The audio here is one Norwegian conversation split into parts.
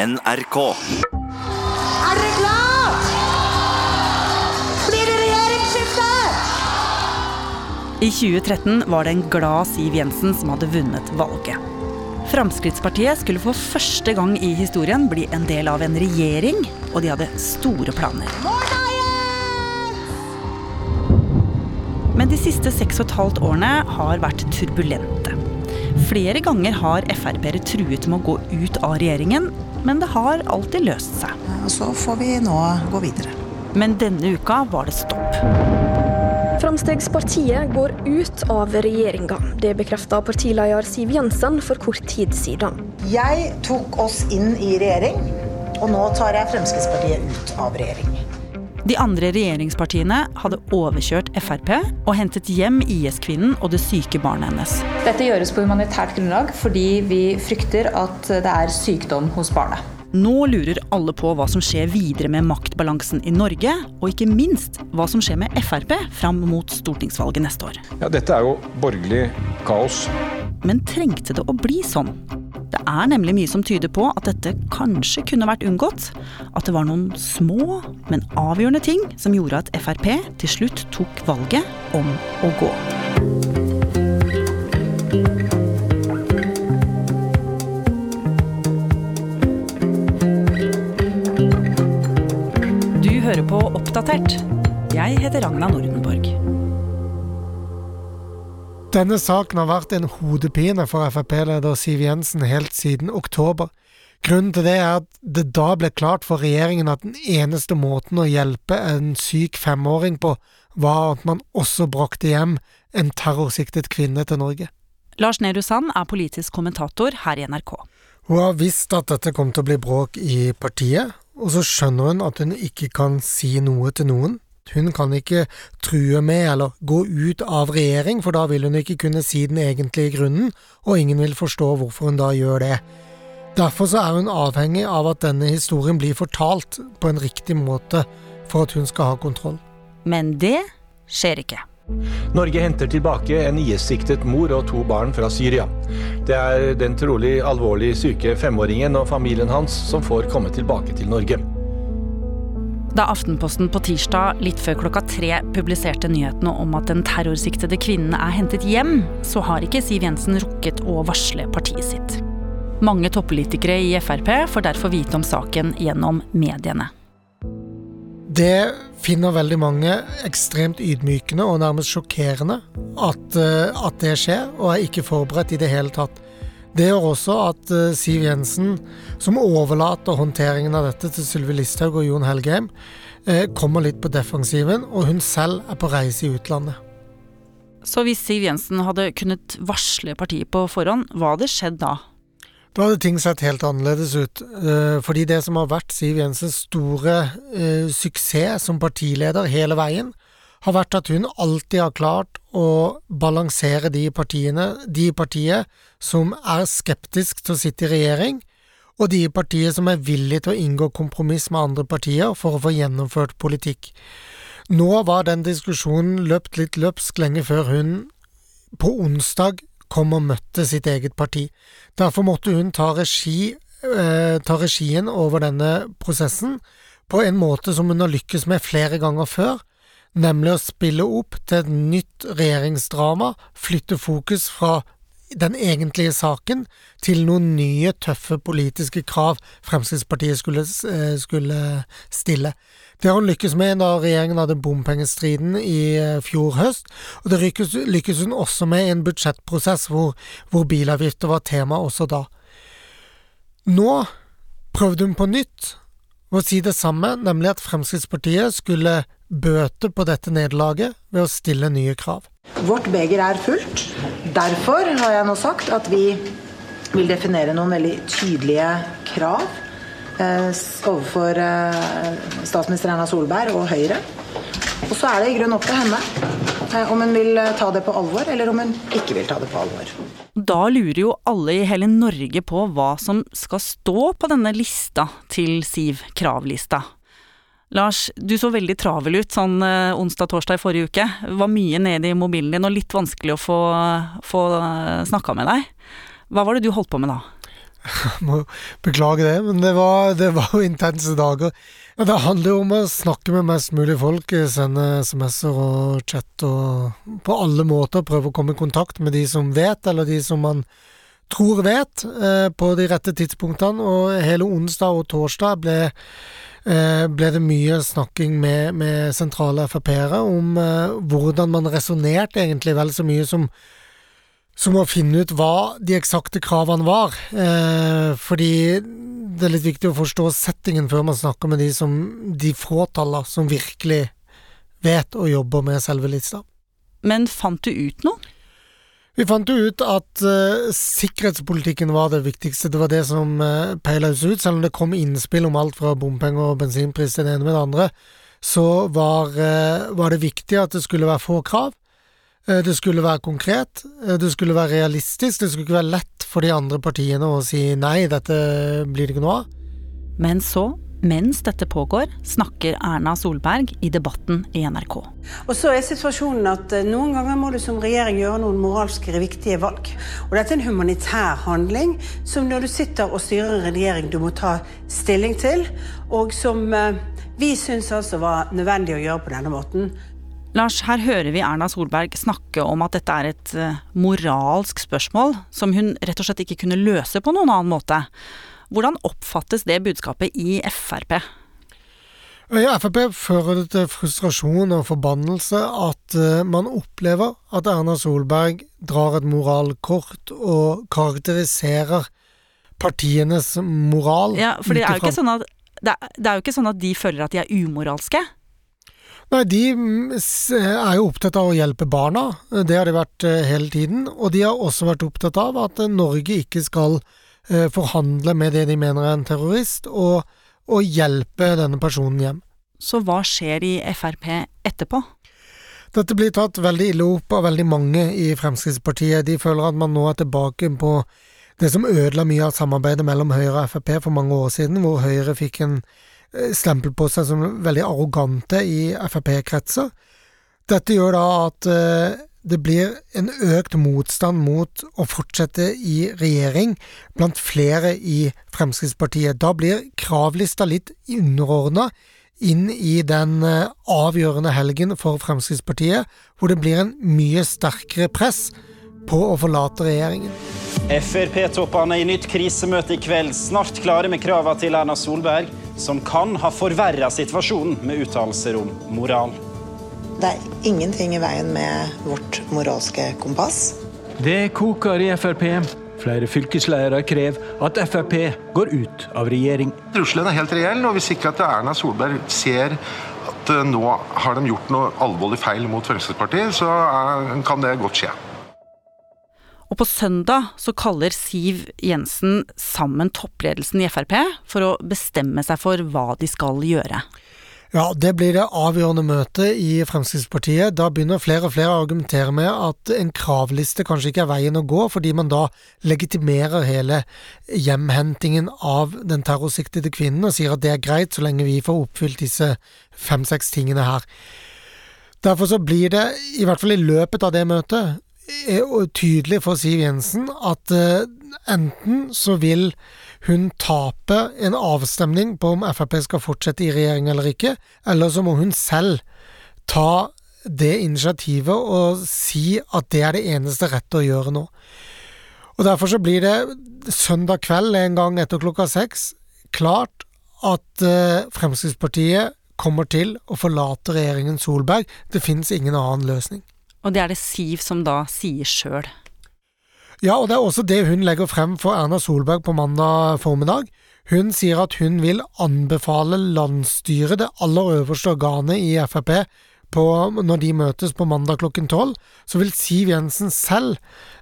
NRK. Er dere klar? Blir det regjeringsskifte? I 2013 var det en glad Siv Jensen som hadde vunnet valget. Fremskrittspartiet skulle for første gang i historien bli en del av en regjering, og de hadde store planer. Men de siste seks og et halvt årene har vært turbulente. Flere ganger har Frp-ere truet med å gå ut av regjeringen, men det har alltid løst seg. Og så får vi nå gå videre. Men denne uka var det stopp. Fremskrittspartiet går ut av regjeringa. Det bekrefta partileder Siv Jensen for kort tid siden. Jeg tok oss inn i regjering, og nå tar jeg Fremskrittspartiet ut av regjering. De andre regjeringspartiene hadde overkjørt Frp og hentet hjem IS-kvinnen og det syke barnet hennes. Dette gjøres på humanitært grunnlag fordi vi frykter at det er sykdom hos barnet. Nå lurer alle på hva som skjer videre med maktbalansen i Norge, og ikke minst hva som skjer med Frp fram mot stortingsvalget neste år. Ja, Dette er jo borgerlig kaos. Men trengte det å bli sånn? Det er nemlig mye som tyder på at dette kanskje kunne vært unngått. At det var noen små, men avgjørende ting som gjorde at Frp til slutt tok valget om å gå. Du hører på Oppdatert. Jeg heter Ragna Nordenborg. Denne saken har vært en hodepine for Frp-leder Siv Jensen helt siden oktober. Grunnen til det er at det da ble klart for regjeringen at den eneste måten å hjelpe en syk femåring på, var at man også brakte hjem en terrorsiktet kvinne til Norge. Lars Nehru Sand er politisk kommentator her i NRK. Hun har visst at dette kom til å bli bråk i partiet, og så skjønner hun at hun ikke kan si noe til noen. Hun kan ikke true med eller gå ut av regjering, for da vil hun ikke kunne si den egentlige grunnen, og ingen vil forstå hvorfor hun da gjør det. Derfor så er hun avhengig av at denne historien blir fortalt på en riktig måte for at hun skal ha kontroll. Men det skjer ikke. Norge henter tilbake en IS-siktet mor og to barn fra Syria. Det er den trolig alvorlig syke femåringen og familien hans som får komme tilbake til Norge. Da Aftenposten på tirsdag litt før klokka tre publiserte nyhetene om at den terrorsiktede kvinnen er hentet hjem, så har ikke Siv Jensen rukket å varsle partiet sitt. Mange toppolitikere i Frp får derfor vite om saken gjennom mediene. Det finner veldig mange ekstremt ydmykende og nærmest sjokkerende at, eh, at det skjer, og er ikke forberedt i det hele tatt. Det gjør også at eh, Siv Jensen, som overlater håndteringen av dette til Sylvi Listhaug og Jon Helgheim, eh, kommer litt på defensiven, og hun selv er på reise i utlandet. Så hvis Siv Jensen hadde kunnet varsle partiet på forhånd, hva hadde skjedd da? Da hadde ting sett helt annerledes ut. eh, Fordi det som har vært Siv Jensens store suksess som partileder hele veien, har vært at hun alltid har klart å balansere de partiene, de partiet som er skeptisk til å sitte i regjering, og de i partiet som er villige til å inngå kompromiss med andre partier for å få gjennomført politikk. Nå var den diskusjonen løpt litt løpsk lenge før hun på onsdag kom og møtte sitt eget parti. Derfor måtte hun ta, regi, eh, ta regien over denne prosessen på en måte som hun har lykkes med flere ganger før, nemlig å spille opp til et nytt regjeringsdrama, flytte fokus fra den egentlige saken til noen nye, tøffe politiske krav Fremskrittspartiet skulle, eh, skulle stille. Det har hun lykkes med da regjeringen hadde bompengestriden i eh, fjor høst, og det lykkes, lykkes hun også med i en budsjettprosess hvor, hvor bilavgifter var tema også da. Nå prøvde hun på nytt å si det samme, nemlig at Fremskrittspartiet skulle bøte på dette nederlaget ved å stille nye krav. Vårt beger er fullt. Derfor har jeg nå sagt at vi vil definere noen veldig tydelige krav eh, overfor eh, statsminister Erna Solberg og Høyre. Og så er det i grunnen opp til henne eh, om hun vil eh, ta det på alvor, eller om hun ikke vil ta det på alvor. Da lurer jo alle i hele Norge på hva som skal stå på denne lista til Siv, kravlista. Lars, du så veldig travel ut sånn eh, onsdag-torsdag i forrige uke. Var mye nede i mobilen din og litt vanskelig å få, få snakka med deg. Hva var det du holdt på med da? Jeg må beklage det, men det var, det var jo intense dager. Ja, det handler jo om å snakke med mest mulig folk, sende SMS-er og chat og på alle måter prøve å komme i kontakt med de som vet, eller de som man tror vet, eh, på de rette tidspunktene. Og hele onsdag og torsdag ble, eh, ble det mye snakking med, med sentrale Frp-ere om eh, hvordan man resonnerte egentlig vel så mye som som å finne ut hva de eksakte kravene var. Eh, fordi det er litt viktig å forstå settingen før man snakker med de som de fåtallene som virkelig vet og jobber med selve lista. Men fant du ut noe? Vi fant jo ut at uh, sikkerhetspolitikken var det viktigste. Det var det som uh, peila oss ut. Selv om det kom innspill om alt fra bompenger og bensinpris til det ene med det andre, så var, uh, var det viktig at det skulle være få krav. Eh, det skulle være konkret, eh, det skulle være realistisk, det skulle ikke være lett for de andre partiene å si nei, dette blir det ikke noe av. Men så, mens dette pågår, snakker Erna Solberg i debatten i NRK. Og så er situasjonen at eh, Noen ganger må du som regjering gjøre noen moralsk viktige valg. Og Dette er en humanitær handling som når du sitter og styrer en regjering du må ta stilling til, og som vi syns altså var nødvendig å gjøre på denne måten. Lars, her hører vi Erna Solberg snakke om at dette er et eh, moralsk spørsmål som hun rett og slett ikke kunne løse på noen annen måte. Hvordan oppfattes det budskapet i Frp? I Frp fører det til frustrasjon og forbannelse at eh, man opplever at Erna Solberg drar et moralkort og karakteriserer partienes moral. Ja, for det er, jo ikke sånn at, det er jo ikke sånn at de føler at de er umoralske. Nei, De mm, er jo opptatt av å hjelpe barna, det har de vært eh, hele tiden. Og de har også vært opptatt av at Norge ikke skal eh, forhandle med det de mener er en terrorist, og, og hjelpe denne personen hjem. Så hva skjer i Frp etterpå? Dette blir tatt veldig ille opp av veldig mange i Fremskrittspartiet. De føler at man nå er tilbake på det som ødela mye av samarbeidet mellom Høyre og Frp for mange år siden, hvor Høyre fikk en Eh, stempel på seg som veldig arrogante i Frp-kretser. Dette gjør da at eh, det blir en økt motstand mot å fortsette i regjering blant flere i Fremskrittspartiet. Da blir kravlista litt underordna inn i den eh, avgjørende helgen for Fremskrittspartiet, hvor det blir en mye sterkere press på å forlate regjeringen. Frp-toppene i nytt krisemøte i kveld, snart klare med kravene til Erna Solberg som kan ha forverra situasjonen med uttalelser om moral. Det er ingenting i veien med vårt moralske kompass. Det koker i Frp. Flere fylkesledere krever at Frp går ut av regjering. Trusselen er helt reell, og hvis ikke at Erna Solberg ser at eh, nå har de gjort noe alvorlig feil mot Fremskrittspartiet, så kan det godt skje. Og på søndag så kaller Siv Jensen sammen toppledelsen i Frp for å bestemme seg for hva de skal gjøre. Ja, det blir det avgjørende møtet i Fremskrittspartiet. Da begynner flere og flere å argumentere med at en kravliste kanskje ikke er veien å gå, fordi man da legitimerer hele hjemhentingen av den terrorsiktede kvinnen og sier at det er greit så lenge vi får oppfylt disse fem-seks tingene her. Derfor så blir det, i hvert fall i løpet av det møtet, tydelig for Siv Jensen at uh, enten så vil hun tape en avstemning på om Frp skal fortsette i regjering eller ikke, eller så må hun selv ta det initiativet og si at det er det eneste rette å gjøre nå. Og Derfor så blir det søndag kveld en gang etter klokka seks klart at uh, Fremskrittspartiet kommer til å forlate regjeringen Solberg. Det finnes ingen annen løsning. Og det er det Siv som da sier sjøl. Ja, og det er også det hun legger frem for Erna Solberg på mandag formiddag. Hun sier at hun vil anbefale landsstyret, det aller øverste organet i Frp, på, når de møtes på mandag klokken tolv, så vil Siv Jensen selv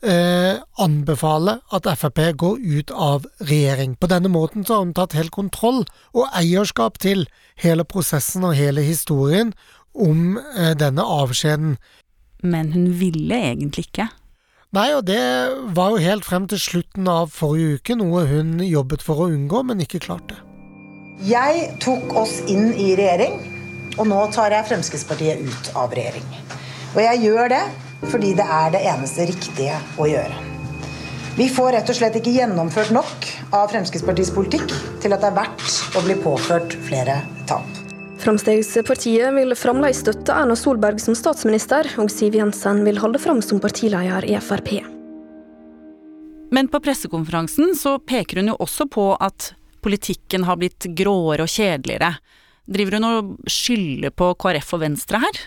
eh, anbefale at Frp går ut av regjering. På denne måten så har hun tatt helt kontroll og eierskap til hele prosessen og hele historien om eh, denne avskjeden men hun ville egentlig ikke. Nei, og det var jo helt frem til slutten av forrige uke, noe hun jobbet for å unngå, men ikke klarte. Jeg tok oss inn i regjering, og nå tar jeg Fremskrittspartiet ut av regjering. Og jeg gjør det fordi det er det eneste riktige å gjøre. Vi får rett og slett ikke gjennomført nok av Fremskrittspartiets politikk til at det er verdt å bli påført flere tap. Fremskrittspartiet vil fremdeles støtte Erna Solberg som statsminister, og Siv Jensen vil holde fram som partileder i Frp. Men på pressekonferansen så peker hun jo også på at politikken har blitt gråere og kjedeligere. Driver hun og skylder på KrF og Venstre her?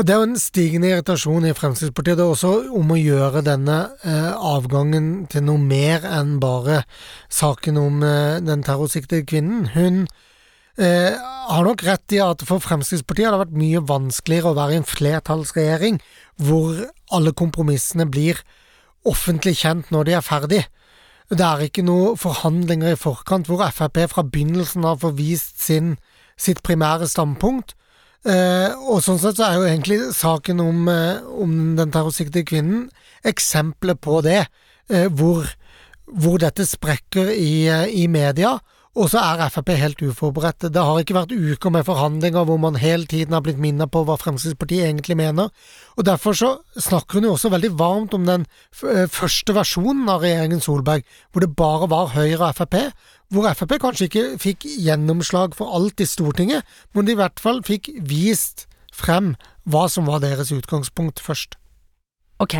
Det er jo en stigende irritasjon i Fremskrittspartiet. Det er også om å gjøre denne eh, avgangen til noe mer enn bare saken om eh, den terrorsiktede kvinnen. Hun eh, har nok rett i at for Fremskrittspartiet har det vært mye vanskeligere å være i en flertallsregjering hvor alle kompromissene blir offentlig kjent når de er ferdig. Det er ikke noe forhandlinger i forkant hvor Frp fra begynnelsen har forvist sin, sitt primære standpunkt. Eh, og sånn sett så er jo egentlig saken om, eh, om den terrorsiktede kvinnen eksempelet på det, eh, hvor, hvor, dette sprekker i, eh, i media. Og så er Frp helt uforberedt. Det har ikke vært uker med forhandlinger hvor man hele tiden har blitt minnet på hva Fremskrittspartiet egentlig mener. Og Derfor så snakker hun jo også veldig varmt om den eh, første versjonen av regjeringen Solberg, hvor det bare var Høyre og Frp, hvor Frp kanskje ikke fikk gjennomslag for alt i Stortinget, men de i hvert fall fikk vist frem hva som var deres utgangspunkt først. Ok,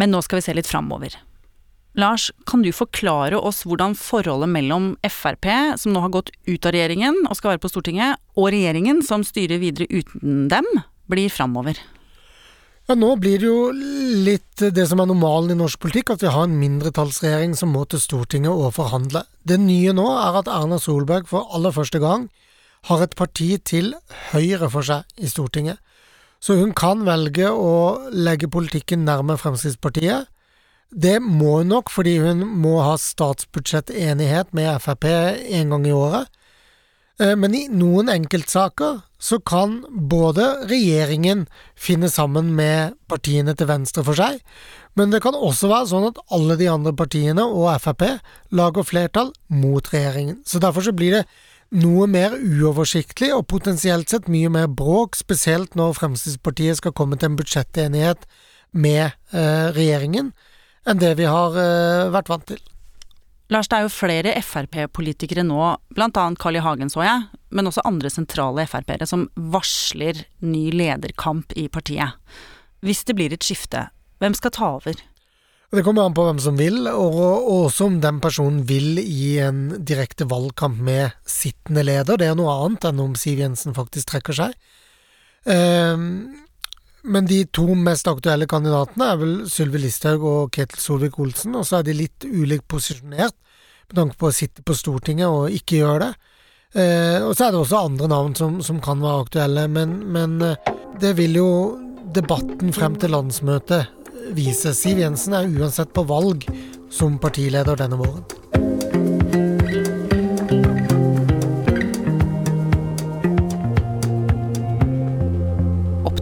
men nå skal vi se litt framover. Lars, kan du forklare oss hvordan forholdet mellom Frp, som nå har gått ut av regjeringen og skal være på Stortinget, og regjeringen, som styrer videre uten dem, blir framover? Ja, Nå blir det jo litt det som er normalen i norsk politikk, at vi har en mindretallsregjering som må til Stortinget og forhandle. Det nye nå er at Erna Solberg for aller første gang har et parti til høyre for seg i Stortinget. Så hun kan velge å legge politikken nærme Fremskrittspartiet. Det må hun nok fordi hun må ha statsbudsjettenighet med Frp en gang i året. Eh, men i noen enkeltsaker så kan både regjeringen finne sammen med partiene til venstre for seg, men det kan også være sånn at alle de andre partiene og Frp lager flertall mot regjeringen. Så derfor så blir det noe mer uoversiktlig og potensielt sett mye mer bråk, spesielt når Fremskrittspartiet skal komme til en budsjettenighet med eh, regjeringen, enn det vi har eh, vært vant til. Lars, det er jo flere Frp-politikere nå, annet Carl I. Hagen så jeg, men også andre sentrale Frp-ere, som varsler ny lederkamp i partiet. Hvis det blir et skifte, hvem skal ta over? Det kommer an på hvem som vil, og, også om den personen vil i en direkte valgkamp med sittende leder. Det er noe annet enn om Siv Jensen faktisk trekker seg. Um, men de to mest aktuelle kandidatene er vel Sylvi Listhaug og Ketil Solvik-Olsen, og så er de litt ulikt posisjonert med tanke på å sitte på Stortinget og ikke gjøre det. Eh, og så er det også andre navn som, som kan være aktuelle, men, men, eh, det vil jo debatten frem til landsmøtet vise. Siv Jensen er uansett på valg som partileder denne våren.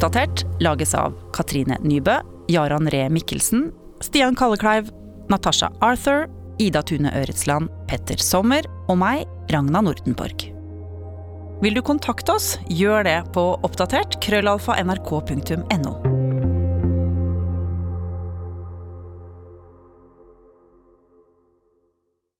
Oppdatert lages av Katrine Nybø, Jaran Ree Mikkelsen, Stian Kallekleiv, Natasha Arthur, Ida Tune Øretsland, Petter Sommer og meg, Ragna Nordenborg. Vil du kontakte oss, gjør det på oppdatert krøllalfa nrk.no.